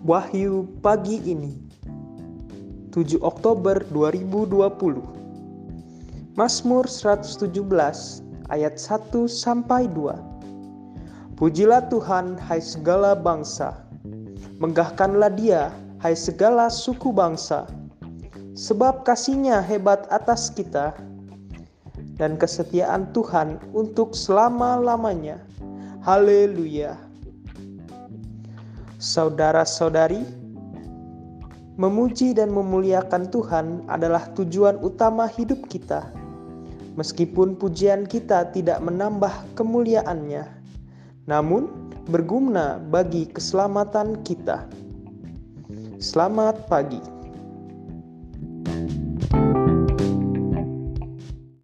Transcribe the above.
Wahyu pagi ini 7 Oktober 2020 Mazmur 117 ayat 1 sampai 2 Pujilah Tuhan hai segala bangsa Menggahkanlah dia hai segala suku bangsa Sebab kasihnya hebat atas kita dan kesetiaan Tuhan untuk selama-lamanya. Haleluya! Saudara-saudari, memuji dan memuliakan Tuhan adalah tujuan utama hidup kita. Meskipun pujian kita tidak menambah kemuliaannya, namun berguna bagi keselamatan kita. Selamat pagi.